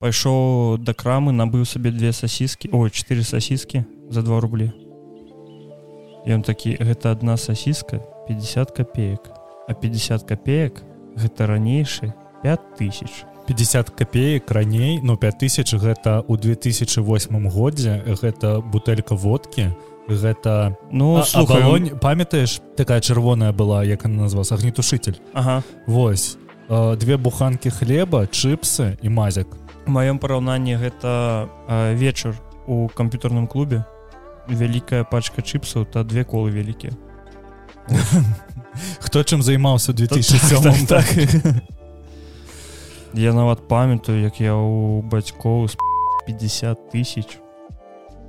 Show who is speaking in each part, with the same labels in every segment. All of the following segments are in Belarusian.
Speaker 1: пайшоў да крамы набыў сабе две сасіскі о четыре сасіскі за два рублі ён такі гэта одна сасіска 50 копеек а 50 копеек гэта ранейшы 5000
Speaker 2: 50 копеек раней но 5000 гэта у 2008 годзе гэта бутэлька водки гэта
Speaker 1: ну
Speaker 2: слухай памятаеш такая чырвоная была як она назвалась агнетушитель
Speaker 1: ага.
Speaker 2: Вось. Две буханки хлеба чыпсы і мазяк
Speaker 1: маём параўнанні гэта вечар у камп'ютарным клубе. Вялікая пачка чыпсаў та две колы вялікія.
Speaker 2: Хто чым займаўся 2007 так, так, так.
Speaker 1: я нават памятаю як я у бацькоў 50 тысяч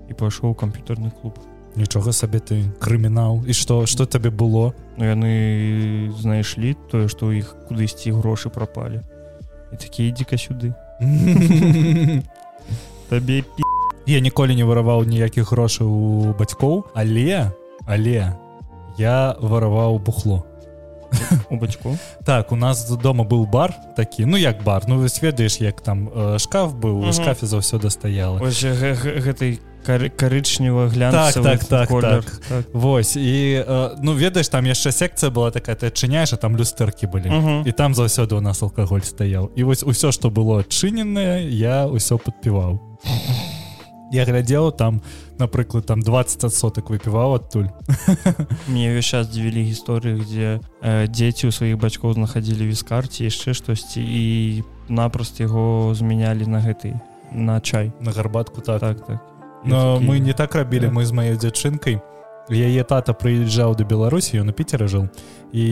Speaker 1: і пайшоў камп'ютарны клуб.
Speaker 2: Нічога сабе ты крымінал. І што што табе было?
Speaker 1: Ну яны знайшлі тое што іх кудысьці грошы прапалі. І такі ідзіка сюды табе пі...
Speaker 2: я ніколі не вараваў ніякіх грошай у бацькоў але але я вараваў бухло
Speaker 1: у бацьку
Speaker 2: так у нас дома быў бар такі ну як бар ну вы ведаеш як там э, шкаф быў у шкафе заўсёды стаяла
Speaker 1: гэтай карычнева глянь так,
Speaker 2: так, так, так. так. Вось і э, ну ведаеш там яшчэ секцыя была такая ты адчыняеш а там люстэркі былі uh -huh. і там заўсёды у нас алкаголь стаяў і вось усё што было адчыненае я ўсё падпіваў я глядзеў там напрыклад там 20 соток выпіваў адтуль
Speaker 1: мне ўвесь час дзівілі гісторыі где э, дзеці ў сваіх бацькоў знаходзілі віскарці яшчэ штосьці і напрост яго змянялі на гэтай на чай.
Speaker 2: На гарбатку так.
Speaker 1: Так так
Speaker 2: но такі... мы не так рабілі мы з маёй дзячынкай яе тата прыязджаў да беларусі ён у піцера жыў і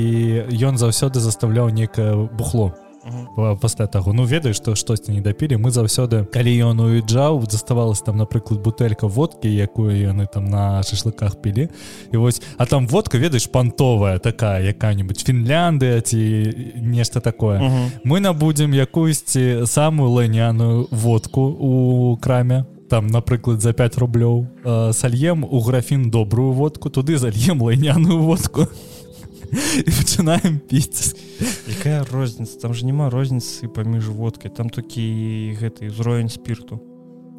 Speaker 2: ён заўсёды заставляў некае бухло пасля таго ну ведаеш што штосьці не дапілі мы заўсёды калі ён уязджаў заставалась там напрыклад бутэлька водкі якую яны там на шашлыках пілі і вось а там водка ведаеш пантовая такая якая-нибудь Фінляндыя ці нешта такое. Uh -huh. мы набудзем якуюсьці самую лайняную водку у краме там напрыклад за 5 рублёў э, сальем у графін добрую водку туды зальем лайняную водку. І пачынаем піць
Speaker 1: якая розніца там же няма розніцы паміж водкай там такі гэты ўзровень спірту.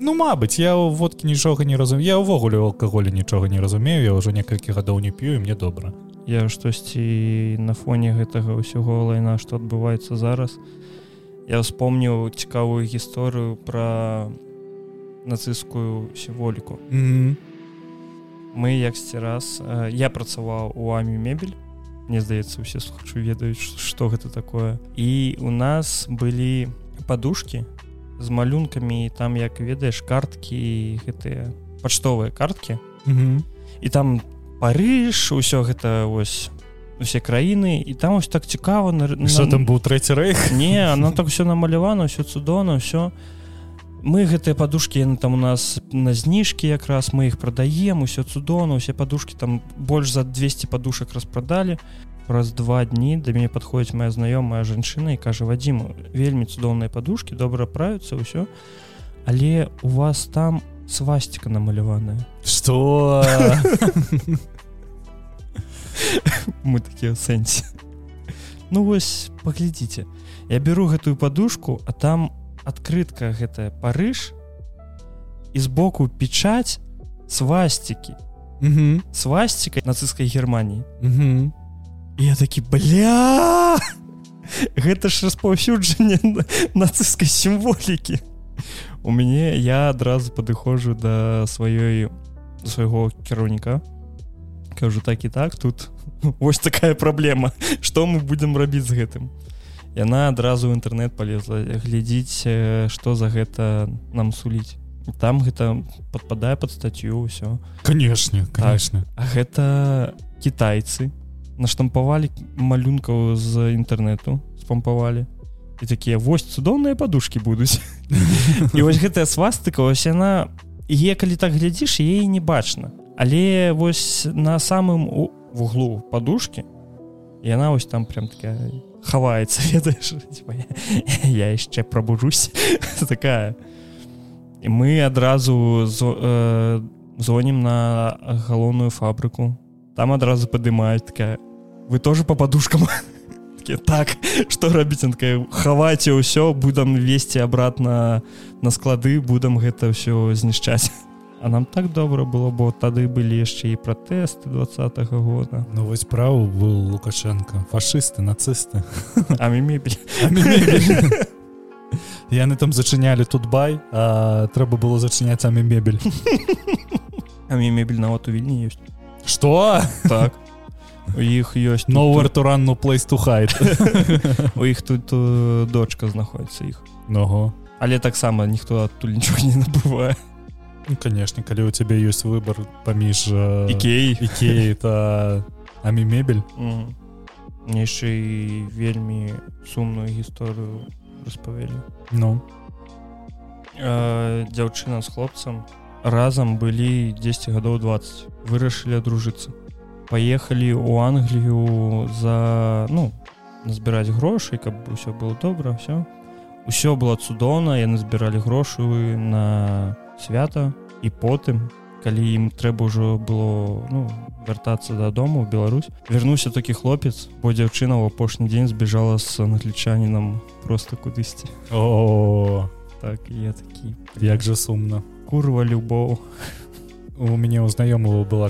Speaker 2: Ну Мабыць я у водкі нічога не разумею я ўвогуле алкаголі нічога не разумею я ўжо некалькі гадоў не п'ю мне добра
Speaker 1: я штосьці на фоне гэтага ўсяго лайна што адбываецца зараз. Я вспомніў цікавую гісторыю про нацысцкую сімволіку
Speaker 2: mm -hmm.
Speaker 1: мы яксьці раз я працаваў у амі мебель. Мне здаецца усе слухачу ведаюць что гэта такое. І у нас былі подушки з малюнкамі там як ведаеш карткі гэтыя паштовыя карткі
Speaker 2: mm -hmm.
Speaker 1: і там парыж усё гэта вось усе краіны і там ось так цікава на,
Speaker 2: на... там быў трэці рэйх
Speaker 1: не она так все намалявана все цудоўна все мы гэтыя подушки там у нас на зніжкі якраз мы их продаем усё цудоўна усе подушки там больш за 200 подушек распрадалі. Праз два дні да мяне подходіць моя знаёмая жанчына і кажа вадзіму вельмі цудоўныя подушки добра правюцца ўсё але у вас там свастика намаляваная
Speaker 2: что
Speaker 1: мы такія сэнсе. Ну вось паглядзіце. Я беру гэтую подушку а там у адкрытка гэтая парыж і збоку печаць свастики свастикай нацысцкай германії я такі бля! Гэта ж распаўсюджанне нацысцкай сімволікі. У мяне я адразу падыходжу да сваёй свайго кіраўніка. Кажу так і так тут вось такая праблема. Что мы будемм рабіць з гэтым яна адразу ў інтэрнет полезла глядзіць что за гэта нам суліць. Там гэта подпадае под статью ўсё
Speaker 2: конечно конечно
Speaker 1: так. А гэта китайцы наштампавалі малюнкаў з інтэрнету спампавалі. І такія вось цудоўныя подушки будуць і вось гэтая свастыка ось яна е калі так глядзіш ей не бачна. Але вось на самым у вуглу подушки яна ось там прям такая хаваецца ведаеш я яшчэ прабужусь такая. І мы адразу звонім на галоўную фабрыку. Там адразу падымаюць такая вы тоже по подушкам? Такі, так что рабіць? Хаваце ўсё будам весці обратно на склады будам гэта ўсё знішчаць А нам так добра было бо тады былі яшчэ і пратэсты двадцатого года.
Speaker 2: Ну вось правы был лукашенко. Фашысты нацысты.
Speaker 1: А мебель.
Speaker 2: Яны там зачынялі тут бай а трэба было зачыняць самі мебель.
Speaker 1: А мне мебель нават у вільні ёсць.
Speaker 2: Что
Speaker 1: так. У іх ёсць
Speaker 2: новую артуранну плейс тухай
Speaker 1: у іх тут дочка знаходіцца іх.
Speaker 2: Ного
Speaker 1: але таксама ніхто адтуль нічога не набывае
Speaker 2: ну, канешне калі у цябе ёсць выбор паміж
Speaker 1: ікей
Speaker 2: ікей это амі мебель.
Speaker 1: Яшчэ і вельмі сумную гісторыю распавялі
Speaker 2: ну.
Speaker 1: Э, дзяўчына з хлопцам разам былі 10 гадоў 20 вырашылі адружыцца паехалі ў англію за ну назбіраць грошай каб усё было добра все усё было цудоўна яны збіралі грошы на свята і потым калі ім трэба ўжо было ну вяртацца дадому в Беларусь вярнуўся такі хлопец бо дзяўчына ў апошні дзень збежала з англічанінам просто кудысьці.
Speaker 2: О
Speaker 1: так я такі.
Speaker 2: Як жа сумна.
Speaker 1: Курва любоў
Speaker 2: у мяне ў знаёмого была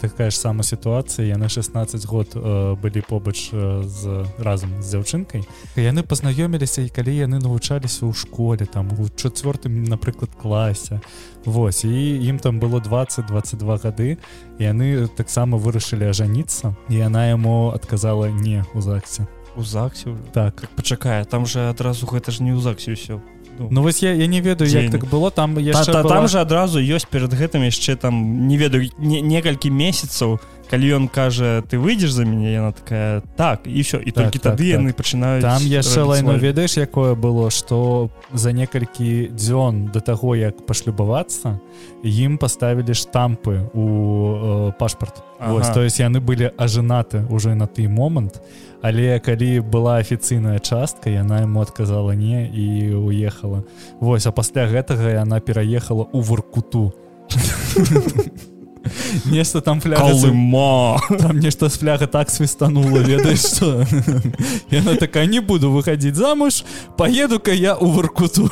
Speaker 2: такая ж сама сітуацыя яны 16 год э, былі побач э, з разам з дзяўчынкай. Яны пазнаёміліся і калі яны навучаліся ў школе там у чацвёртым напрыклад класе Вось і ім там было 20-22 гады яны таксама вырашылі ажаніцца і яна яму адказала не у ЗАГсе.
Speaker 1: У ЗАГсе
Speaker 2: так.
Speaker 1: Пачакае там же адразу гэта ж не ў ЗАГсе ўсё
Speaker 2: Ну, ну вось я, я не ведаю як так было там
Speaker 1: та, та, была... там же адразу ёсць перад гэтым яшчэ там не ведаю не, некалькі месяцаў калі ён кажа ты выйдзеш за мяне яна такая так і все і так, толькі так, тады так. яны пачынаюць
Speaker 2: там яшчэ лайну ведаеш якое было что за некалькі дзён до таго як пашлюбавацца ім паставілі штампы у э, пашпарт. Ага. то есть яны былі ажанаты уже на той момант але калі была афіцыйная частка яна ему адказала не і уехала. Вось а пасля гэтага яна пераехала у воркуту нешта там
Speaker 1: фляма
Speaker 2: там нешта з фляга так свістанула ведаеш что яна такая не буду выходить замуж поеду-ка я у воркуту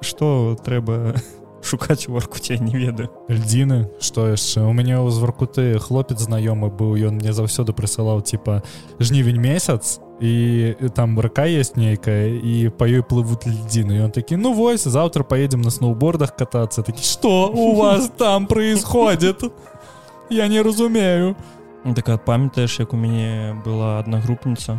Speaker 1: что трэба шукаць у аркуце не ведаю.
Speaker 2: Льдзіны что яшчэ у мяне ў зваркуты хлопец знаёмы быў ён мне заўсёды прысылаў типа жнівень месяц і там рака есть нейкая і па ёй плывут льдзіны ён такі ну вось завтра поедем на сноубордах катацца такі что у вас там происходит? Я не разумею
Speaker 1: так памятаеш як у мяне была однагрупніца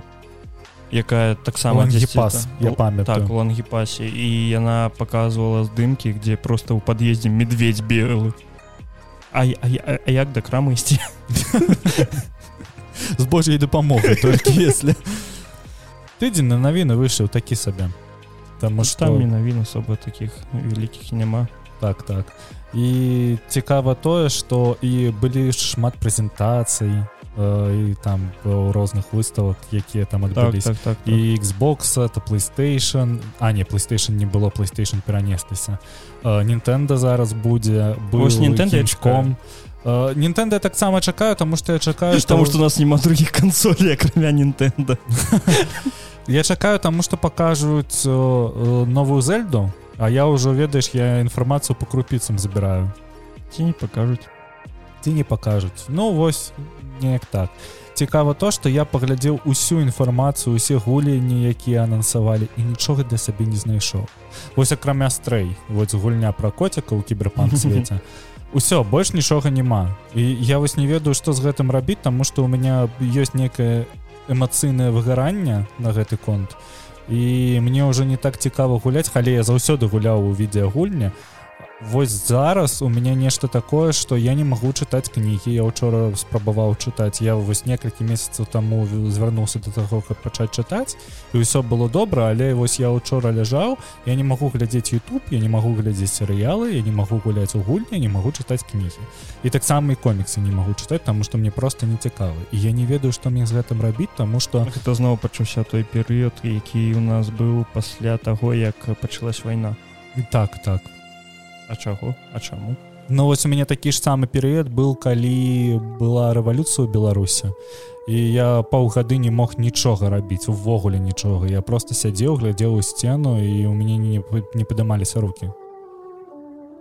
Speaker 1: якая таксама
Speaker 2: гіпас я памятаю.
Speaker 1: так, лангіпасе і яна показывала здымкі где просто ў пад'ездзе медведь белы а, а, а, а як да крамы ісці
Speaker 2: з божай дапамогай толькі если тыдзень на навіны выйшаў такі сабе
Speaker 1: там что там навін асоба таких вялікіх няма
Speaker 2: так так. І цікава тое что і былі шмат прэзентацый і там у розных выставак якія там адбылись
Speaker 1: так, так, так, так.
Speaker 2: і Xbox это playstation. А не playstation не было playstation перанесліся Нтэнда зараз будзе
Speaker 1: нітэндачком
Speaker 2: Нтэнда таксама чакаю тому что я чакаю
Speaker 1: тому что у нас няма других кансолей акрамя Нтэнда
Speaker 2: я чакаю тому что покажуць новую зельду а я ўжо ведаеш я інфармацыю по крупіцам забіраю.
Speaker 1: Ці не покажуць
Speaker 2: ці не пакажуць. Ну вось неяк так. Цікава то что я паглядзеў усю інфармацыю усе гулені якія анансавалі і нічога для сабе не знайшоў. Вось акрамя стрэй вось гульня про коціка у кіберпанк свеце. Усё больш нічога няма. І я вось не ведаю што з гэтым рабіць таму што у меня ёсць некае эмацыйнае выгаранне на гэты конт. І мне ўжо не так цікава гуляць але я заўсёды гуляў у відэагульня Вось зараз у мяне нешта такое что я не магу чытаць кнігі. Я учора спрабаваў чытаць. Я вось некалькі месяцаў таму звярнуўся до таго каб пачаць чытаць і ўсё было добра але вось я учора ляжаў я не магу глядзець YouTube я не магу глядзець серыялы я не магу гуляць у гульні не магу чытаць кнігі. І таксама і коміксы не магу чытаць таму што мне просто не цікавы і я не ведаю што мне з гэтым рабіць таму што
Speaker 1: гэта зноў пачуўся той перыяд які у нас быў пасля таго як пачалась вайна.
Speaker 2: Так так
Speaker 1: А чаго а чаму
Speaker 2: Ну вось у мяне такі ж самы перыяд был калі была рэвалюцыя ў беларусе і я паўгады не мог нічога рабіць увогуле нічога я просто сядзеў глядзеў у сцену і у мяне не, не падымаліся руки.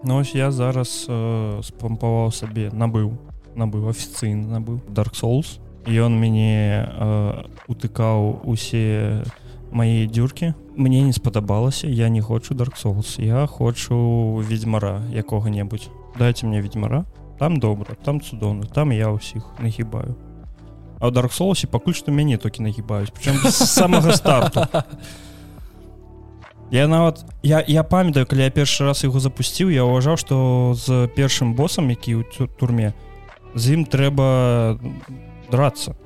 Speaker 1: Ну ось я зараз э, спампаваў сабе набыў набыў афіцыйна набыў dark souls. Ён мяне э, утыкаў усе мае дзюркі мне не спадабалася я не хочу dark souls я хочу ведьмара якога-небудзь дайте мне ведьмара там добра там цудоўна там я ўсіх нагибаю. А dark соусе пакуль што мяне толькі нагибаюць причем самага старту я нават я я памятаю калі я першы раз яго запусціў я ўважаў что з першым босам які ў турме з ім трэба драться.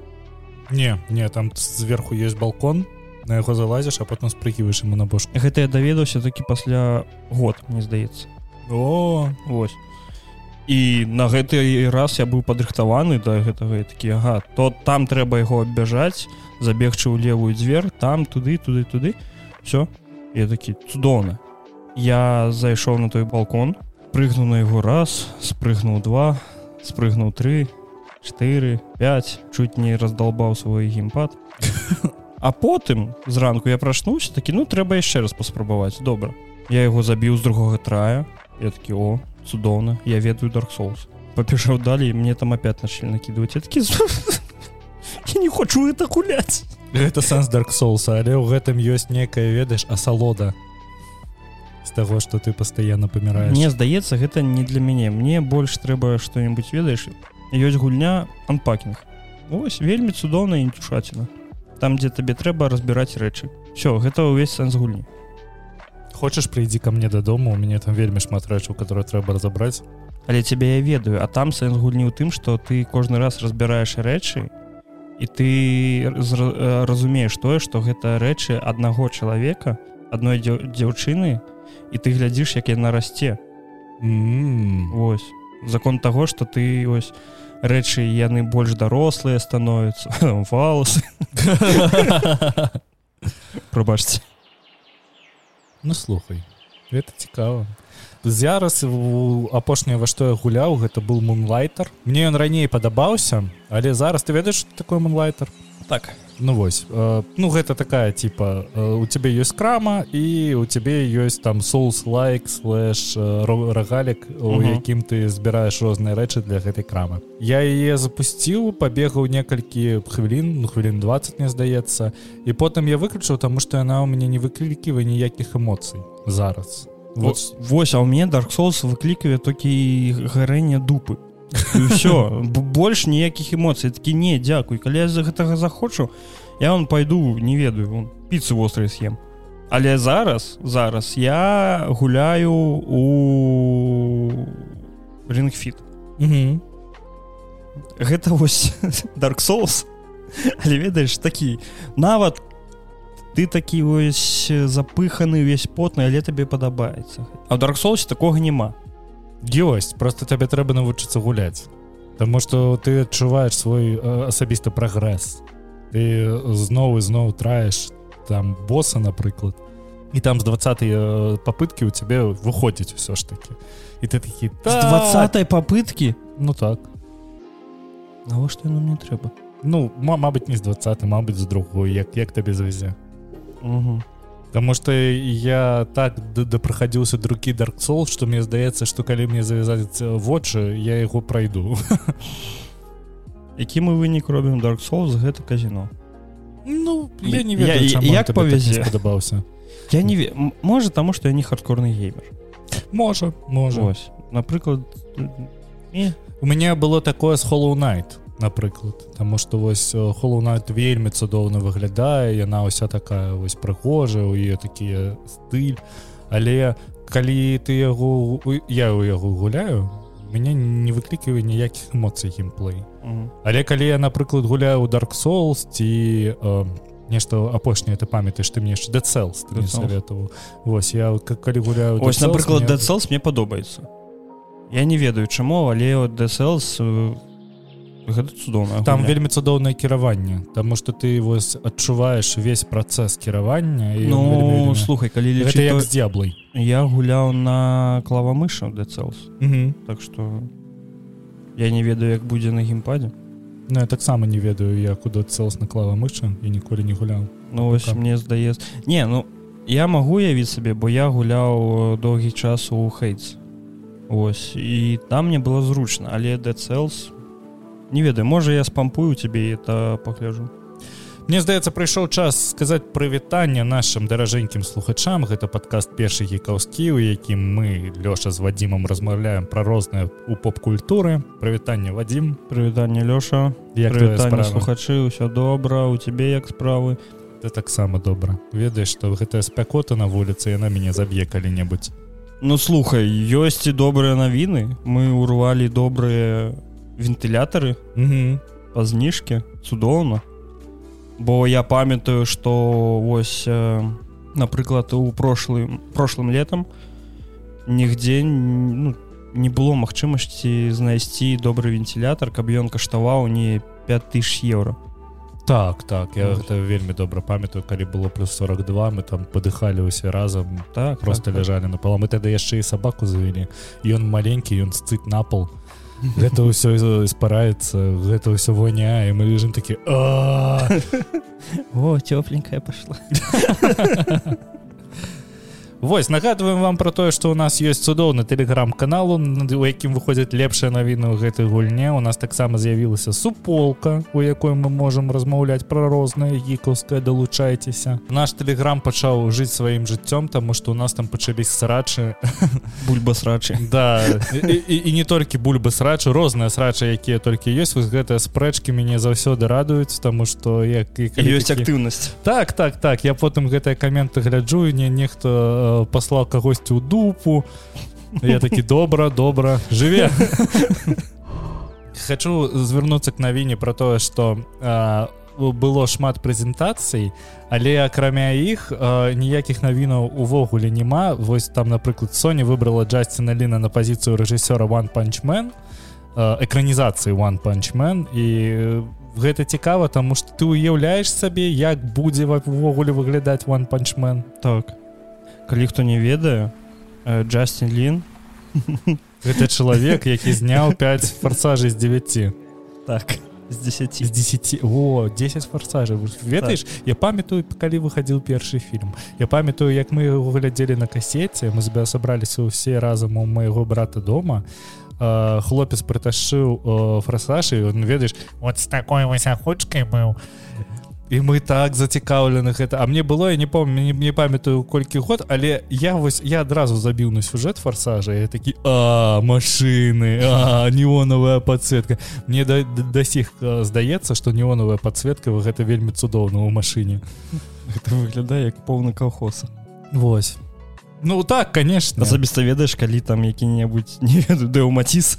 Speaker 2: Не не там зверху есть балкон на яго залазіш а потом спрыгваеш ему на бошку.
Speaker 1: Гэта я даведаўся такі пасля год мне здаецца.
Speaker 2: О!
Speaker 1: Ось і на гэты раз я быў падрыхтаваны да гэтага такі ага то там трэба яго абяжаць забегчы ў левую дзверь там туды туды туды. Все я такі цудоўна. Я зайшоў на той балкон прыгнуў на яго раз спрыгнуў два спрыгнуў три 4 5 чуть не раздолбаў свой геймпад а потым зранку я прачнуўся такі ну трэба яшчэ раз паспрабаваць добра я яго забіў з другога трая я такі о цудоўна я ведаю dark souls папішаў далей мне там опять начали накидывать такі я не хочу это гуляць
Speaker 2: гэта сэнс dark souls але ў гэтым ёсць некая ведаеш асалода з таго что ты постоянно паміраешь
Speaker 1: мне здаецца гэта не для мяне. Мне больш трэба что-нибудь ведаеш ёсць гульня анпакінг ось вельмі цудоўна інтюшаціна там дзе табе трэба разбіраць рэчы. Все гэта ўвесь сэнс гульні.
Speaker 2: Хочаш прыйдзі ко мне дадому у мяне там вельмі шмат рэчаў которые трэба разабраць.
Speaker 1: Але цябе я ведаю а там сэнс гульні ў тым что ты кожны раз разбіраеш рэчы і ты разумееш тое что гэта рэчы аднаго чалавека адной дзяўчыны і ты глядзіш як яна расце. Ось закон того что ты ось рэчы яны больш дарослыя становятся валасы. Прабачце.
Speaker 2: Ну слухай это цікава. Зараз у апошняе во што я гуляў гэта был мунлайтер мне ён раней падабаўся але зараз ты ведаеш такой мунлайтер
Speaker 1: так
Speaker 2: ну вось э, ну гэта такая типа э, у цябе ёсць крама і у цябе ёсць там соус лайк слэш рогалік у якім ты збіраеш розныя рэчы для гэтай крамы. Я яе запусціў пабегаў некалькі хвілін ну хвілін 20 мне здаецца і потым я выключыў таму што яна ў мяне не выкліківае ніякіх эмоцый зараз.
Speaker 1: Вот вось. а ў мне dark souls выклікаве толькі гарэнне дупы все больш ніякіх эмоцый. Такі не дзякуй калі я за гэтага захочу я вам пойду не ведаю піцу вострый с'ем але зараз зараз я гуляю у рынгфіт гэта вось dark souls. Але ведаеш такі нават ты такі вось запыханы увесь потны але табе падабаецца. А dark souls такога няма
Speaker 2: ёсць просто табе трэба навучыцца гуляць Таму что ты адчуваеш свой асабісты прагрэс ты зноў і зноў траеш там боса напрыклад і там з 20 попытки у цябе выходзіць усё ж таки. І ты такі
Speaker 1: та... 20 попытки
Speaker 2: ну так.
Speaker 1: Навошта яно мне трэба
Speaker 2: ну мабыць не з 20 мабыць з другой як як табе завязе
Speaker 1: угу.
Speaker 2: Таму што я так дапраходзіўся другі dark soul што мне здаецца што калі мне завязаць вочы я яго пройду.
Speaker 1: Які мы вынік робім dark soul гэта казіно
Speaker 2: Ну я не ведаю, я, як павязе падабаўся
Speaker 1: я не можа таму што я не хардкорны геймер.
Speaker 2: Можа можа
Speaker 1: ось. Напрыклад
Speaker 2: у мяне было такое з hollow night напрыклад. Таму што вось холунайт вельмі цудоўна выглядае яна ўся такая вось прыгожая у е такія стыль. Але калі ты яго я ў яго гуляю мяне не выклікаю ніякіх эмоцый геймплей.
Speaker 1: Mm -hmm.
Speaker 2: але калі я напрыклад гуляю у dark souls ці э, нешта апошняе ты памятаеш ты мне яшчэ децел советовал Вось я калі гуляю
Speaker 1: ось напрыклад децел мне падобаецца. Я не ведаю чаму але десел гэта цудоўна
Speaker 2: там вельмі цудоўнае кіраванне Таму что ты вось адчуваеш увесь працэс кіравання
Speaker 1: Ну вельмі... слухай калі
Speaker 2: лічы, то... з дзяблай
Speaker 1: я гуляў на клавамыша дцелс так что я не ведаю як будзе на геймпадзе
Speaker 2: Ну я таксама не ведаю я куда цэлс на клавамыча і ніколі не гуляў.
Speaker 1: Ну вось мне здаецца. Не ну я магу явіць сабе бо я гуляў доўгі час у хейтс. Ось і там мне было зручна але дцелс не ведаю можа я спампую тебе это пагляжу
Speaker 2: Мне здаецца прыйшоў час сказаць прывітанне нашим даражэнькім слухачам. Гэта падкаст першы гікаўскі у якім мы лёша з вадзімам размаўляем пра розныя у поп-культуры. Прывітанне вадзім
Speaker 1: прывітанне лёша. Як слухачы ўсё добра у цябе як справы
Speaker 2: ты таксама добра. Ведаеш што гэтая спякота на вуліцы яна мяне заб'е калі-небудзь.
Speaker 1: Ну слухай ёсць і добрыя навіны. Мы урвалі добрыя вентылятары па зніжке цудоўна бо я памятаю что вось э, напрыклад у прошлым прошлым летом нігдзе ну, не было магчымасці знайсці добры вентилятор каб ён каштаваў не 5000 евро
Speaker 2: так так я гэта вельмі добра памятаю калі было плюс 42 мы там падыхалі ўсе разам
Speaker 1: так
Speaker 2: просто так, ляжалі так. на пала мы тады яшчэ і сабаку завялі. Ён маленькі ён сцыць на пол. і гэта ўсё спараецца гэта ўсё воня і мы лежым такі
Speaker 1: о цёпленькая пашла
Speaker 2: Вось нагадываем вам про тое что у нас есть цудоўны телеграм-каналу у якім выходзяць лепшая навіна ў гэтай гульне у нас таксама з'явілася суполка у якой мы можемм размаўляць про рознае гікаўскае далучайцеся. Наш телеграм пачаў жыць сваім жыццём тому что у нас там пачались срачы.
Speaker 1: Бульба срачы.
Speaker 2: Да і, і, і не толькі бульбы срачы розныя срачы якія толькі ёсць. Вось гэтыя спрэчкі мяне заўсёды радуюць тому что як
Speaker 1: ёсць такі... актыўнасць.
Speaker 2: Так так так. Я потым гэтыя каменты гляджу не нехто паслаў кагосьці ў дупу. Я такі добра добра жыве хочу звярнуцца к навіне про тое что было шмат прэзентацый але акрамя іх ніякіх навінаў увогуле няма вось там напрыклад Соня выбрала джасціна Ліна на пазіцыю рэжысёра one панчмен экранізацыі one панчмен і гэта цікава тому что ты уяўляеш сабе як будзе увогуле выглядаць one панчмен
Speaker 1: так калі хто не ведае Джастин Лін
Speaker 2: гэта чалавек які зняў 5 форсажай з 9
Speaker 1: так з 10
Speaker 2: з 10 о 10 форсажаў ведаеш так. я памятаю калі выхадзіў першы фільм. Я памятаю як мы его глядзелі на касеце мы збе сабраліся ўсе разам у майго брата дома. А хлопец прыташыў фрасажы он ведаеш вот с такой вось ахочкай быў і мы так зацікаўлены гэта А мне было я не помню не, не памятаю колькі год але я вось я адразу забіў на сюжэт форсажа я такі а машины неоновая подсветка мне да, да, сіх здаецца что неоновая подсветка гэта вельмі цудоўна ў машыне.
Speaker 1: Это выглядае як поўны калхоса
Speaker 2: Вось Ну так конечно.
Speaker 1: Асабіста ведаеш калі там які-небудзь не ведаю дэўмаціс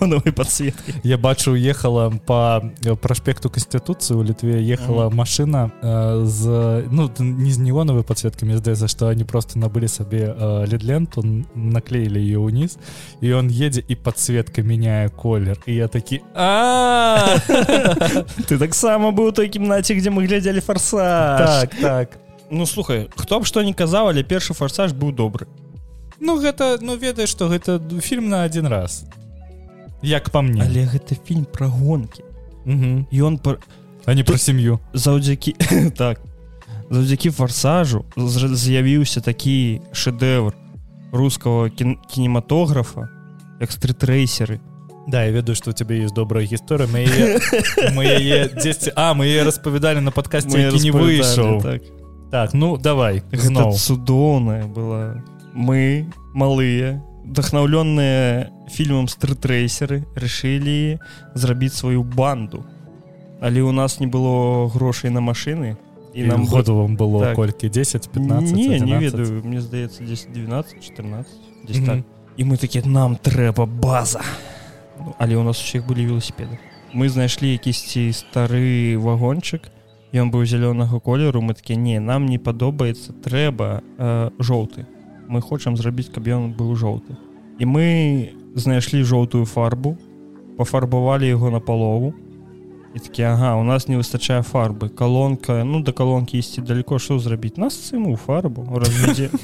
Speaker 1: новой подсветки
Speaker 2: я бачу ехала по праспекту конституцыі у літве ехала машина э, з ну не з неоновой подсветками здаецца что они просто набылі сабе э, ледленту наклеілі ее ўніз і он едзе і подсветка меняе колер. І я такі а!
Speaker 1: Ты таксама быў той кімнаце где мы глядзелі форса
Speaker 2: так так
Speaker 1: Ну слухай хто б што не казаў але першы форсаж быў добры.
Speaker 2: Ну гэта ну ведаеш што гэта фільм на один раз. Як па мне.
Speaker 1: Але гэта фільм пра гонкі. Ён пр...
Speaker 2: а не пра сям'ю.
Speaker 1: заўдзякі так. Заўдзякі форсажу з'явіўся такі шэдэвр рускага кінематографа як стритрэйсеры
Speaker 2: Да, я ведаю что у тебе есть добрая гісторыя. Мы яе 10 а мы распавядалі на падкасці не выйшаў. так так ну давай
Speaker 1: зноў цудоўная была мы малыя вдохнаўлёныя фільмам стритрэйсеры решили зрабіць сваю банду. Але у нас не было грошай на машины
Speaker 2: і нам году вам было так. колькі 10 15
Speaker 1: не, не ведаю мне здаецца 10 12 14 mm -hmm. так. і мы такі нам трэба база ну, але у нас усіх былі велосипеды. Мы знайшлі якісьці стары вагончык і ён быў зялёнага колеру мы такі не нам не падобаецца трэба э, жоўты мы хочам зрабіць каб ён быў жоўты і мы знайшлі жоўтую фарбу пафарбавалі яго на палову. І такі ага у нас не выстачае фарбы калонка ну да калонкі ісці далеко што зрабіць нас цыму фарбу разведзе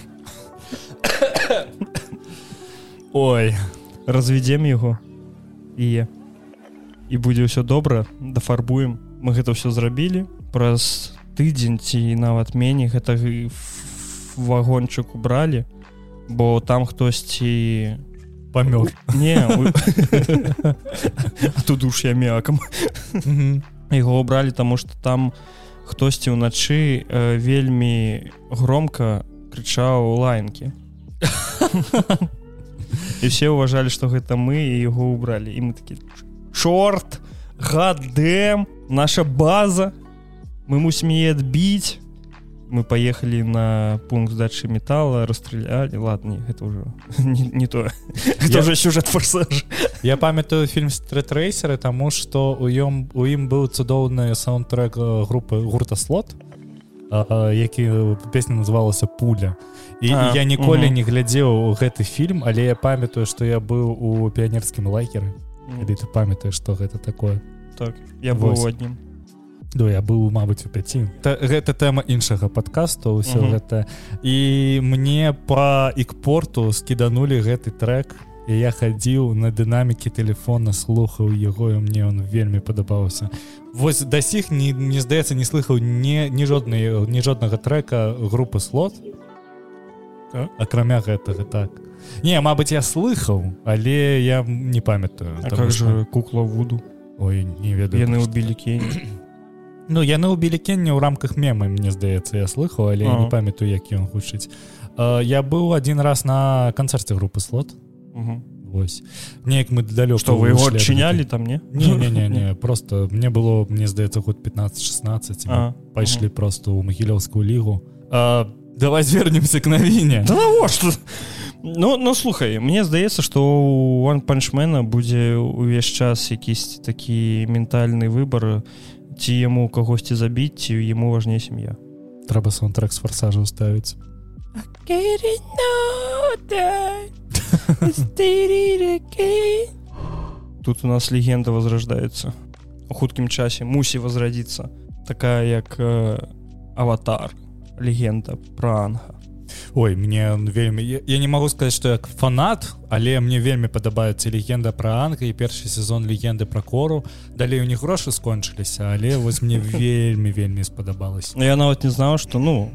Speaker 2: ой
Speaker 1: разведзем яго і і будзе ўсё добра дафарбуем мы гэта ўсё зрабілі праз тыдзень ці нават меней гэта вагончык убралі бо там хтосьці
Speaker 2: памёр.
Speaker 1: Не тут уж я мякам. Яго убралі таму что там хтосьці ўначы э, вельмі громко крычаў лайнкі. І все уважалі что гэта мы і яго убралі. І мы такі чорт гадэм наша база мы мусім е адбіць мы поехали на пункт здачи металла расстреляли. Ладно это уже не, не то. Я уже сюжет форсаж
Speaker 2: я памятаю фильм стретрейсеры тому что у ем у ім быў цудоўны саундтрек группы гурта слот які песня называлася пуля і а, я ніколі угу. не глядзеў гэты фільм але я памятаю что я быў у піянерскім лайкеры mm. ты памятаешь что гэта такое?
Speaker 1: Так я быў аднім
Speaker 2: Да, я быў мабыць у 5 Та, гэта тэма іншага подкаста ўсё -huh. гэта. І мне по ікпорту скіданули гэты трек і я хадзіў на дынамікі телефона слухаў яго і мне он вельмі падабаўся. Вось да сіх не, не здаецца не слыхаў не ні жоднай ні жоднага трека групы слот так? акрамя гэтага так. Не Мабыць я слыхаў але я не памятаю
Speaker 1: как же что... кукла вуду?
Speaker 2: Ой не ведаю
Speaker 1: яны убілі кені
Speaker 2: Ну яны ўбілі кенне ў рамках мемы мне здаецца я слыхаў але не памятаю які ён гучыць. Я быў один раз на канцэрце групы слот Вось. Неяк мы далёк
Speaker 1: что вы его адчынялі там не
Speaker 2: не, не, не, не. просто мне было мне здаецца год 15-16 пайшлі просто ў магілёўскую лігу. А, давай звернемся к навіне
Speaker 1: да навошта? Ну ну слухай мне здаецца что у ван панчмена будзе увесь час якісьці такі ментальны выбор ці яму кагосьці забіць ці яму важней сям'я?
Speaker 2: Трэба саундтрек з фарсажа ставіць.
Speaker 1: Тут у нас легенда возрождается. У хуткім часе мусі возрадзіцца такая як э, аватар легенда про анга
Speaker 2: Ой мне вельмі я, я не могу сказать что як фанат але мне вельмі падабаецца легенда про анга і першы сезон легенды про кору. Далей у них грошы скончыліся але вось мне вельмі вельмі спадабалось
Speaker 1: я нават не знаў что ну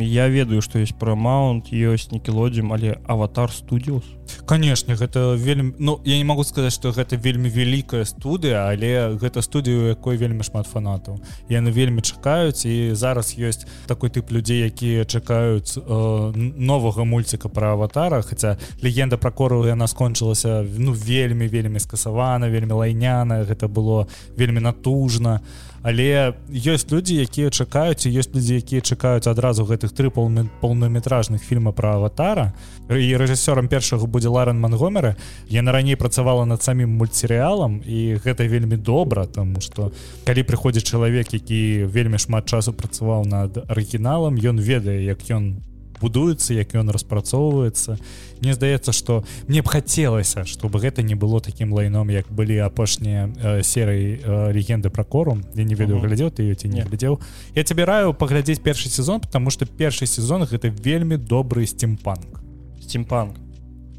Speaker 1: я ведаю что есть про маунт ёсць некілодзім але аватар студиус
Speaker 2: канешне гэта вельмі Ну я не могу сказаць что гэта вельмі вялікая студыя але гэта студыю якой вельмі шмат фанатаў. Яны вельмі чакаюць і зараз ёсць такой тып людзей якія чакаюць э, новага мульціка про аватара хотя легенда про кору яна скончылася ну вельмі вельмі скасавана вельмі лайняна гэта было вельмі натужна. а але ёсць людзі якія чакаюць ёсць людзі якія чакаюць адразу гэтых тры полнометражных фільма про аватара і рэжысёрам першага будзе ларен мангомеры. Яна раней працавала над самім мультсерыялам і гэта вельмі добра тому что калі прыходзіць чалавек які вельмі шмат часу працаваў над арыгіналам ён ведае як ён будуецца як ён распрацоўваецца. Мне здаецца что мне б хацелася чтобы гэта не было таким лайном як былі апошнія э, серый э, легенды про кору я не ведаю глядзеў ты ці не глядзеў. Я тебе раю паглядзець першы сезон потому что першы сезон гэта вельмі добрый стимпанк.
Speaker 1: Стимпанк.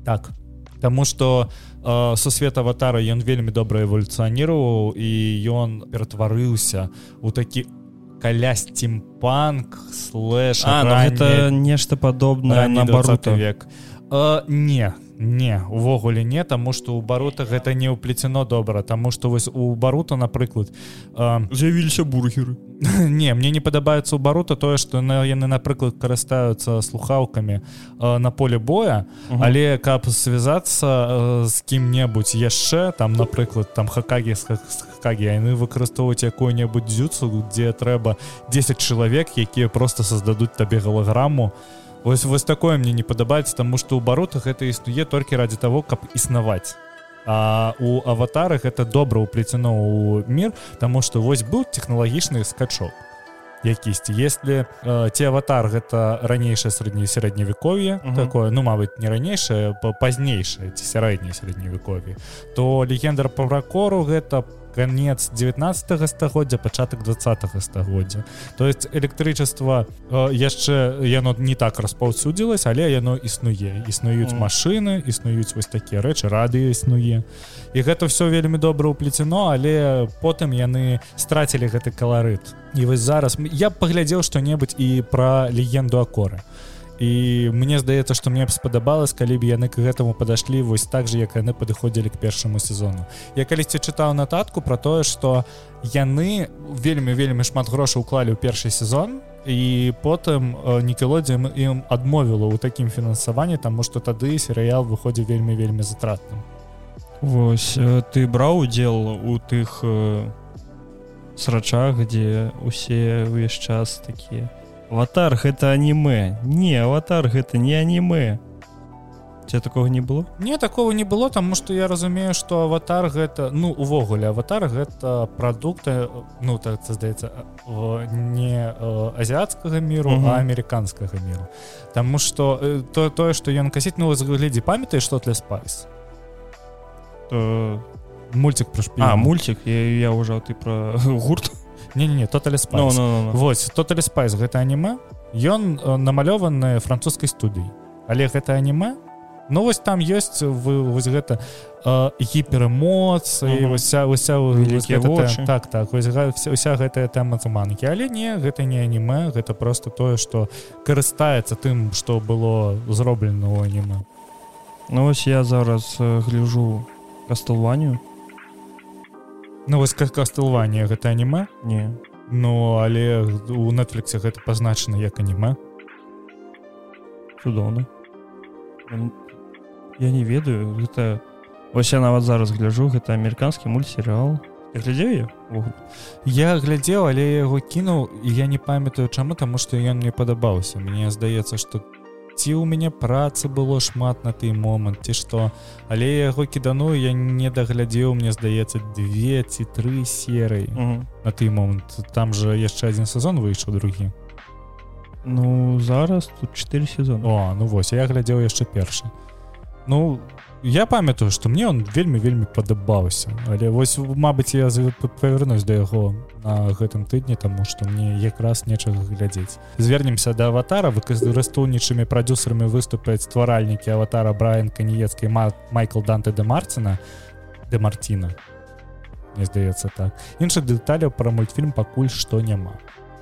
Speaker 2: Так. Таму что э, сусвет аватара ён вельмі добра эволюцыяніваў і ён ператварыўся у такі каля стимпанк слэш
Speaker 1: а, ну, гэта нешта падобнае на барута
Speaker 2: век. Э, не не увогуле не таму что у барута гэта не ўплецено добра тому что вось у барута напрыклад
Speaker 1: э, з'явіліся бургеры
Speaker 2: не мне не падабаецца у барута тое что на яны напрыклад карыстаюцца слухаўкамі э, на поле боя угу. але каб связацца з э, кім-небудзь яшчэ там напрыклад там хакагі хакагі яны выкарыстоўваюць якую-небудзь дзюцу дзе трэба 10 чалавек якія просто создадуць табе галаграму то Вось вось такое мне не падабаецца таму што ў баротах гэта існуе толькі ради того каб існаваць а у аватарах это добра ўплецено ў мир таму што вось быў тэхналагічны скачок. Якісьці если э, ці аватар гэта ранейшае сярэдняе сярэдневяковье
Speaker 1: Мгм.
Speaker 2: такое ну мабыць не ранейшае па- пазнейшае ці сярэдняе сярэдневяковье то легендар павракору гэта конец 19 стагоддзя пачатак 20 стагоддзя. То есть электрычества э, яшчэ яно не так распаўсюдзілася але яно існуе. Існуюць
Speaker 1: Мгм.
Speaker 2: машины існуюць вось такія рэчы радыё існуе. І гэта все вельмі добра ўплецено але потым яны страцілі гэты каларыт. І вось зараз я б паглядзеў што-небудзь і пра легенду акоры і мне здаецца што мне б спадабалось калі б яны к гэтаму падашлі вось так же як яны падыходзілі к першаму сезону. Я калісьці чытаў нататку про тое что яны вельмі вельмі шмат грошай уклалі ў першы сезон і потым нікелодзе ім адмовіла ў такім фінансаванні таму што тады серыял выходзіў вельмі вельмі затратным.
Speaker 1: Вось э, ты браў удзел у тых э, срачах дзе усе ўвесь час такія аватар гэта аніме не аватар гэта не аніме Ці такого не было?
Speaker 2: Мне такого не было тому что я разумею что аватар гэта ну увогуле аватар гэта прадукты ну так здаецца э, не э, азіацкага міру
Speaker 1: Мгм.
Speaker 2: а амерыканскага міру Таму что э, то тое что ён касіць ну глядзі памятаеш что для спайс
Speaker 1: то...
Speaker 2: мультик про шпі
Speaker 1: а мультик? Я, я ўжо ты про гурт
Speaker 2: не не тоталі
Speaker 1: no.
Speaker 2: Вось тоталі спайс гэта аніме ён э, намалёваны французскай студыі але гэта аніме Ну вось там ёсць вы вось гэта э, гіперэмоцыі
Speaker 1: Мгм.
Speaker 2: уся уся
Speaker 1: Вялікія
Speaker 2: гэта так так вось вся, вся гэтая тэма заманкі але не гэта не аніме гэта просто тое што карыстаецца тым што было зроблена ў аніме
Speaker 1: Ну вось я зараз э, гляжу кастелванію
Speaker 2: Ну вось как кастылванне гэта аніме?
Speaker 1: Не.
Speaker 2: Ну але у нетфліксе гэта пазначана як аніме.
Speaker 1: Цудоўна. Я не ведаю гэта ось я нават зараз гляжу гэта амерыканскі мультсерыал глядзеў я.
Speaker 2: Я глядзеў але яго кінуў і я не памятаю чаму таму што ён мне падабаўся. Мне здаецца што ці ў мяне працы было шмат на той момант ці што? Але яго кідану я не даглядзеў мне здаецца две ці тры серыі
Speaker 1: Мгм.
Speaker 2: на той момант. Там же яшчэ адзін сезон выйшаў другі.
Speaker 1: Ну зараз тут 4 сезоны
Speaker 2: О ну вось я глядзеў яшчэ першы ну я памятаю што мне он вельмі вельмі падабаўся. Але вось мабыць я за- п- павярнусь да яго на гэтым тыдні таму што мне якраз нечага глядзець. Звернемся да аватара выкарыстаўнічымі прадюсерамі выступяць стваральнікі аватара брайан каніецкай ма майкл данте де марціна де марціна мне здаецца так. Іншых дэталяў пра мультфільм пакуль што няма.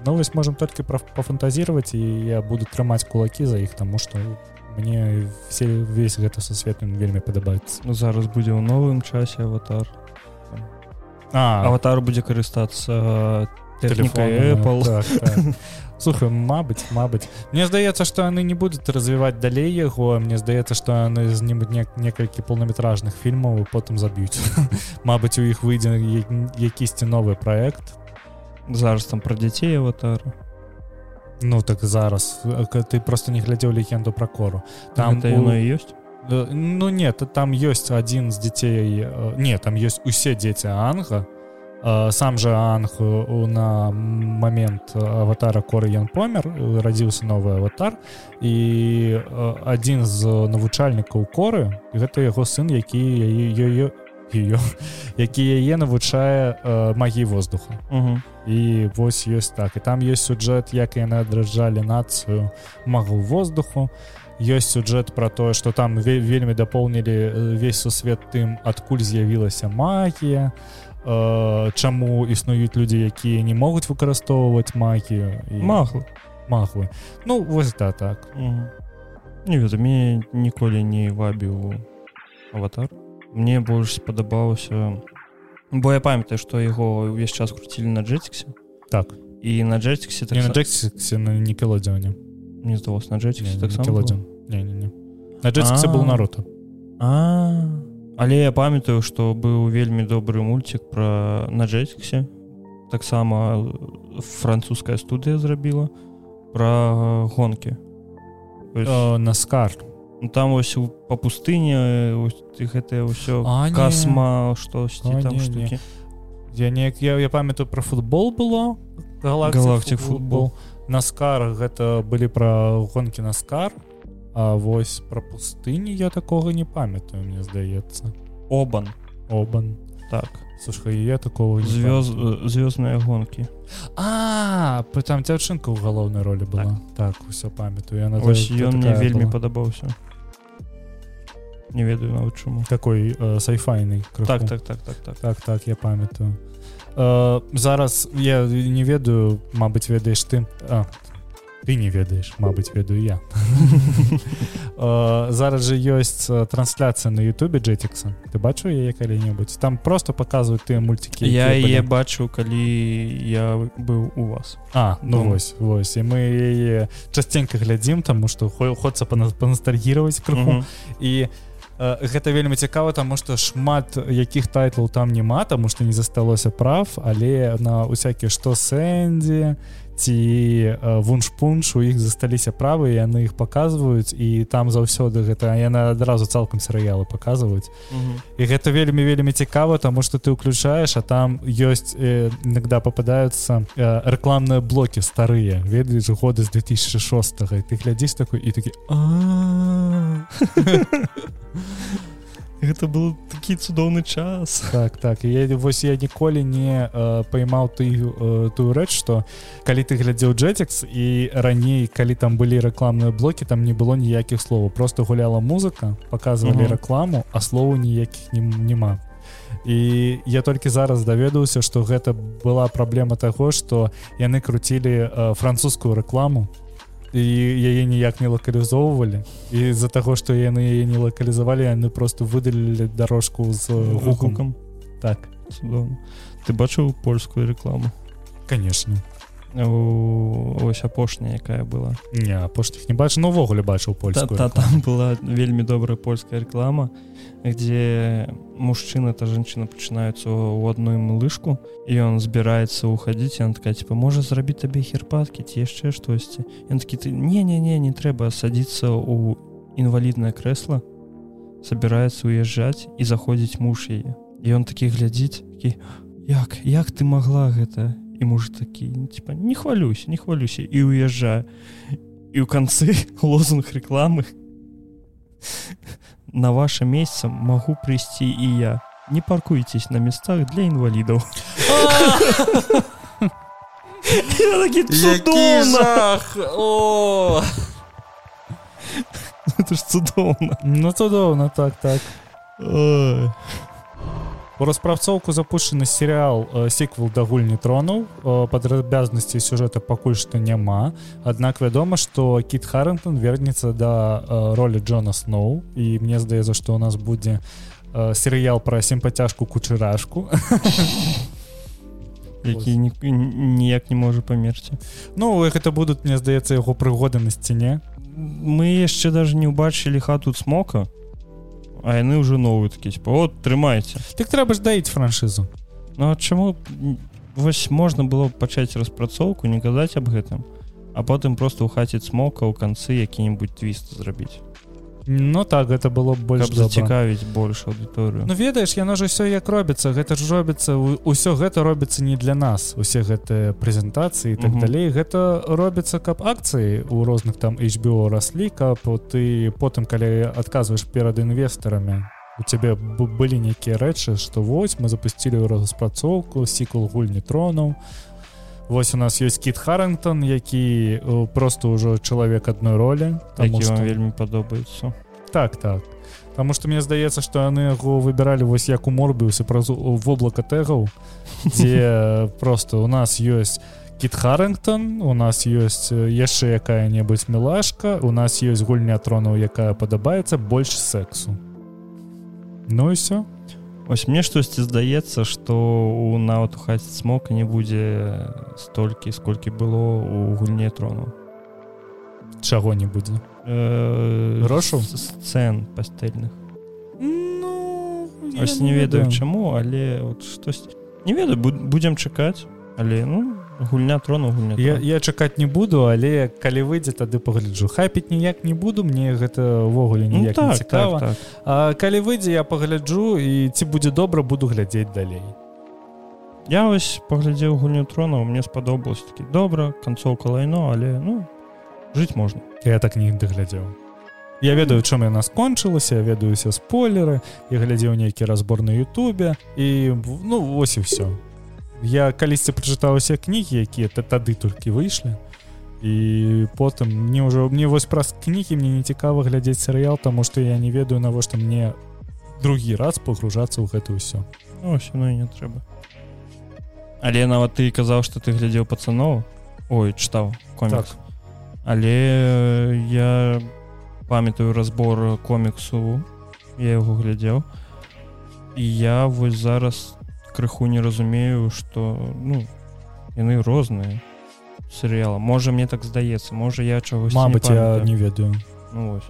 Speaker 2: Ну вось можем толькі пафантазіраваць і я буду трымаць кулакі за іх таму што мне все весь гэта сусветным вельмі падабаецца
Speaker 1: Ну, зараз будзе ў новым часе аватар
Speaker 2: а.
Speaker 1: Аватар будзе карыстацца тэхнікай Apple.
Speaker 2: Так, так. слухай мабыць мабыць мне здаецца што яны не будуць развіваць далей яго мне здаецца што яны знімуць не, некалькі полнометражных фільмаў потым заб'юць Мабыць у іх выйдзе якісьці новы проект.
Speaker 1: Зараз там пра дзяцей аватар
Speaker 2: Ну так зараз. Э, ты просто не глядзеў легенду пра кору.
Speaker 1: Там
Speaker 2: у-
Speaker 1: яно ёсць
Speaker 2: Э, Ну нет, там ёсць адзін з дзяцей э, не там ёсць усе дзеці анга. Сам же анг на момент аватара коры ён помер радзіўся новы аватар. І адзін з навучальнікаў коры гэта яго сын які яе ее які яе навучае э, магіі воздуха.
Speaker 1: Угу.
Speaker 2: і вось ёсць так. І там ёсць сюджэт як яны адраджалі нацыю магу воздуху. Ёсць сюджэт про тое что там ве вельмі дапоўнілі э, весь сусвет тым адкуль з'явілася магія э, чаму існуюць людзі якія не могуць выкарыстоўваць магію і
Speaker 1: маглы.
Speaker 2: Магвы ну вось да так.
Speaker 1: Угу. не ведаю мне ніколі не вабіў аватар мне больш спадабаўся бо я памятаю што яго ўвесь час круцілі на джетиксе
Speaker 2: так.
Speaker 1: І на джетиксе
Speaker 2: не на джексе на никелодзеоне
Speaker 1: не здалось на джетиксе так
Speaker 2: не. на джексе был наруто.
Speaker 1: А. Але я памятаю што быў вельмі добры мульцік пра на джетиксе таксама французская студыя зрабіла пра гонкі.
Speaker 2: На скар
Speaker 1: ну, там вось у- па пустыне гэтае ўсё
Speaker 2: А, не.
Speaker 1: касма штосьці там
Speaker 2: не,
Speaker 1: штукі
Speaker 2: я неяк я, я памятаю про футбол было.
Speaker 1: Галактик футбол.
Speaker 2: наскар гэта былі пра гонкі наскар А вось пра пустыні я такога не памятаю мне здаецца
Speaker 1: обан.
Speaker 2: Обан.
Speaker 1: Так.
Speaker 2: Слушай я такого
Speaker 1: звёз звёздныя гонкі
Speaker 2: а там дзяўчынка ў галоўнай ролі была. Так, так усё памятаю. Я
Speaker 1: ён мне вельмі падабаўся не ведаю нават чаму
Speaker 2: такой э, сайфайны
Speaker 1: так так так так так.
Speaker 2: Так так я памятаю. Э, зараз я не ведаю Мабыць ведаеш ты. А, ты не ведаеш Мабыць ведаю я. Зараз же ёсць трансляцыя на Ютубе джетикса. Ты бачу яе калі-небудзь там просто показывают тыя мультики
Speaker 1: я яе бачу калі я быў у вас.
Speaker 2: А ну вось вось. І мы яе часценька глядзім таму што хочацца панастальгіраваць крыху. І гэта вельмі цікава таму што шмат якіх тайтлаў там няма таму што не засталося прав але на усякія што сэндзі ці вунш-пунш у іх засталіся правы яны іх паказваюць і там заўсёды гэта яна адразу цалкам серыялы паказваюць mm -hmm. і гэта вельмі вельмі цікава тому что ты ўключаеш а там ёсць э, иногда попадаются э, рэкламныя блокі старыя ведаеш годы з 2006 і ты глядзіш такой і такі
Speaker 1: гэта был такі цудоўны час.
Speaker 2: Так так. Я вось я ніколі не э, поймаў ты э, тую рэч что калі ты глядзеў джетекс і раней калі там былі рэкламныя блокі там не было ніякіх словаў просто гуляла музыка показывалі рэкламу а слову ніякіх няма і я толькі зараз даведаўся что гэта была праблема таго что яны круцілі э, французскую рэкламу і яе ніяк не лакалізоўвалі. І з-за таго што яны яе не лакалізавалі яны просто выдалілі дорожку з гукам. так.
Speaker 1: Цудоўно. ты бачыў польскую рекламу?
Speaker 2: Конечно
Speaker 1: ось апошняя якая была
Speaker 2: не апошніх не бачу. Увогуле бачыў польскую
Speaker 1: та, та, там была вельмі добрая польская реклама где мужчына та жанчына пачынаюцца у адной лыжку і он збіраецца уходить он такая типа можа зрабіць табе херпаткі ці яшчэ штосьці ён такі ты не не не не трэба садіцца у інваліднае кресло собирается уезжаць і заходзіць муж яе і он такі глядзіць як як ты могла гэта і муж такі типа не хвалюсь не хвалюся і уезжаю. І ў канцы лозунг рекламы. На ваше месяца могу прыйсці і я. Не паркуйтесь на местах для інвалідаў это ж цудоўна
Speaker 2: ну цудоўна так так У распрацоўку запущены серыал сіквел да гульні тронуў падрабязнасці сюжэта пакуль што няма. Аднак вядома што кіт Харрентон вернецца да ролі Джона Сноу. І мне здаецца што у нас будзе серыял пра сімпацяжку кучырашку
Speaker 1: які ніяк не можа памерці.
Speaker 2: Ну гэта будуць мне здаецца яго прыгоды на сцяне.
Speaker 1: Мы яшчэ даже не ўбачылі хату смока а яны ўжо новую такі типа, от трымайце
Speaker 2: так трэба ж даіць франшызу.
Speaker 1: Ну а чаму вось можна было пачаць распрацоўку не казаць аб гэтым а потым просто ў хаце смока ў канцы які-нибудь твіст зрабіць
Speaker 2: Ну так гэта было больш
Speaker 1: зацікавіць больш аўдыторыю
Speaker 2: Ну ведаеш яно ж ўсё як робіцца гэта ж робіцца ўсё гэта робіцца не для нас усе гэтыя прэзентацыі так -hmm. далей гэта робіцца каб акцыі у розных там HBO раслі каб ты потым калі адказваеш перад інвестарамі у цябе былі нейкія рэчы што вось мы запусцілі распрацоўку сікул гульні тронаў Вось у нас ёсць кіт Харрентон які просто ўжо чалавек адной ролі
Speaker 1: там што... вельмі падобаецца.
Speaker 2: Так так. Таму што мне здаецца што яны яго выбіралі вось як у морбіусе праз воблака тэгаў дзе просто у нас ёсць кіт Харрентон у нас ёсць яшчэ якая-небудзь мілашка у нас ёсць гульня тронаў якая падабаецца больш сексу. Ну і все
Speaker 1: Вось мне штосьці здаецца што у нават у хаце смока не будзе столькі сколькі было у гульне трону
Speaker 2: чаго не будзе
Speaker 1: грошу сцэн пастэльных ну, не ведаю чаму але вот штось не ведаю будзем чакаць але ну гульня трону гульня
Speaker 2: я, я чакаць не буду але калі выйдзе тады пагляджу. Хапіць ніяк не буду мне гэта ўвогуле ну, так, цікава. так, так. А, калі выйдзе я пагляджу і ці будзе добра буду глядзець далей.
Speaker 1: Я вось паглядзеў гульню трона мне спадобалось такі добра канцоўка лайно але ну жыць можна.
Speaker 2: Я так не даглядзеў я ведаю чым яна скончылася ведаюся спойлеры і глядзеў нейкі разбор на Ютубе і ну вось і все я калісьці прачытаўся кнігі якія то тады толькі выйшлі. І потым мне ўжо мне вось праз кнігі мне не цікава глядзець серыял таму што я не ведаю навошта мне другі раз пагружацца ў гэта ўсё.
Speaker 1: Ну, ну не трэба. Але нават ты казаў что ты глядзеў пацаноў. Ой чытаў комікс. Так. але я памятаю разбор коміксу я яго глядзеў. І я вось зараз крыху не разумею что ну яны розныя серыяла можа мне так здаецца можа я чагось
Speaker 2: Мабыць я не ведаю
Speaker 1: ну, вось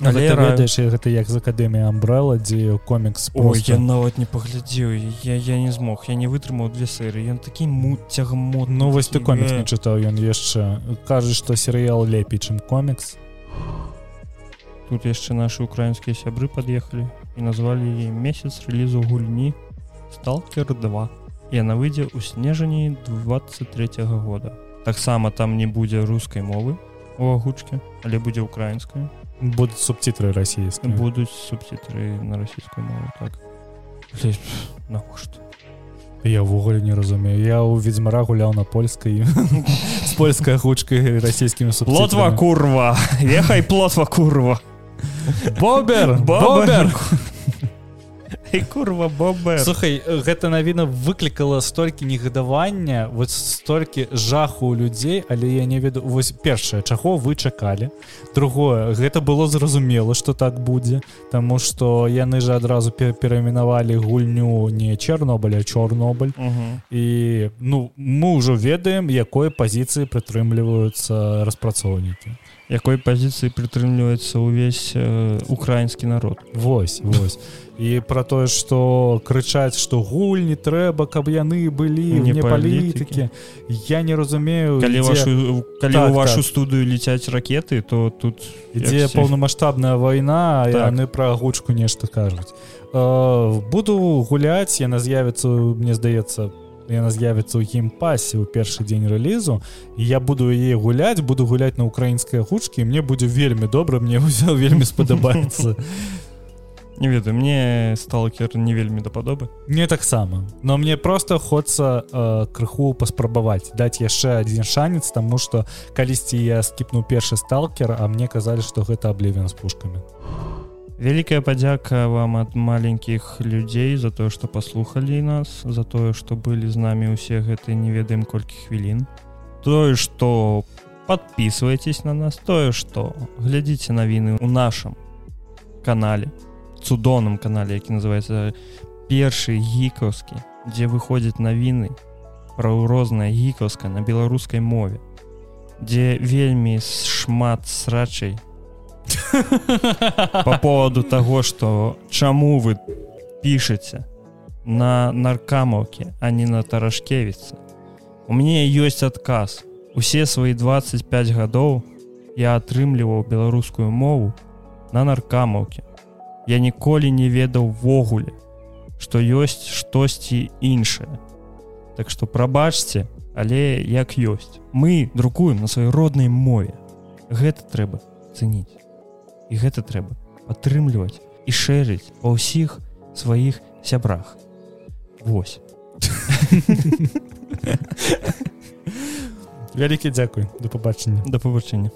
Speaker 2: ведаеш гэта як з акадэмія амбрала дзе комікс
Speaker 1: Ой, я нават не паглядзеў я я не змог я не вытрымаў две серы ён такі мут цягам мод
Speaker 2: ну вось ты комікс не чытаў ён яшчэ кажа што серыял лепей чым комікс
Speaker 1: тут яшчэ нашы украінскія сябры пад'ехалі і назвалі месяц рэлізу гульні сталкер 2 яна выйдзе ў снежані 23 -го года. Таксама там не будзе рускай мовы у агучке але будзе украінская
Speaker 2: будут субтитры расійскія.
Speaker 1: Будуць субтитры на расійскую мову так. Навошта?
Speaker 2: Я ўвогуле не разумею. Я ў ведзьмара гуляў на польскай з польскай гучкай расійскімі
Speaker 1: плотва курва. Ехай плотва курва.
Speaker 2: Бобер! Бобер
Speaker 1: курва Боба
Speaker 2: Слухай гэта навіна выклікала столькі негадавання вот столькі жаху у людзей але я не веду вось першае чаго вы чакалі. Другое гэта было зразумела что так будзе Таму что яны же адразу перамінавалі гульню не Чорнобыля Чорнобыль. І ну мы ўжо ведаем якой пазіцыі прытрымліваюцца распрацоўнікі
Speaker 1: якой пазіцыі прытрымліваецца ўвесь э, украінскі народ.
Speaker 2: Вось вось. І про тое что крычаць что гульні трэба каб яны былі не палітыкі я не разумею
Speaker 1: калі ідзе... вашу калі так, вашу так. студыю ліцяць ракеты то тут
Speaker 2: ідзе паўнамасштабная вайна так. яны пра гучку нешта кажуць. Э, буду гуляць яна з'явіцца мне здаецца яна з'явіцца ў геймпасе ў першы дзень рэлізу і я буду яе гуляць буду гуляць на украінскай гучкі мне будзе вельмі добра мне ўсё вельмі спадабаецца.
Speaker 1: Не ведаю мне сталкер не вельмі дападобы
Speaker 2: не таксама. Но мне просто хочется э, крыху паспрабаваць даць яшчэ адзін шанец тому что калісьці я скіпну першы сталкер а мне казалі что гэта аблівен з пушками
Speaker 1: вялікая падзяка вам ад маленькіх людзей за тое что паслухалі нас за тое что былі з намі усе гэты не ведаем колькі хвілін тое что подписывайтесь на нас тое что глядзіце навіны у нашем канале цудоўным канале які называется першы гікаўскі дзе выходзяць навіны пра розная гікаўска на беларускай мове дзе вельмі шмат срачай по поводу того что чаму вы пішаце на наркамаўке а не на таражкевіцы у мне ёсць адказ усе свои 25 гадоў я атрымліваў беларускую мову на наркамаўке я ніколі не ведаў ввогуле што ёсць штосьці іншае так што прабачце але як ёсць мы друкуем на сваёй роднай мове. Гэта трэба цэніць і гэта трэба падтрымліваць і шэрыць па ўсіх сваіх сябрах. Вось.
Speaker 2: Вялікі дзякуй. Да пабачення
Speaker 1: да пабачэння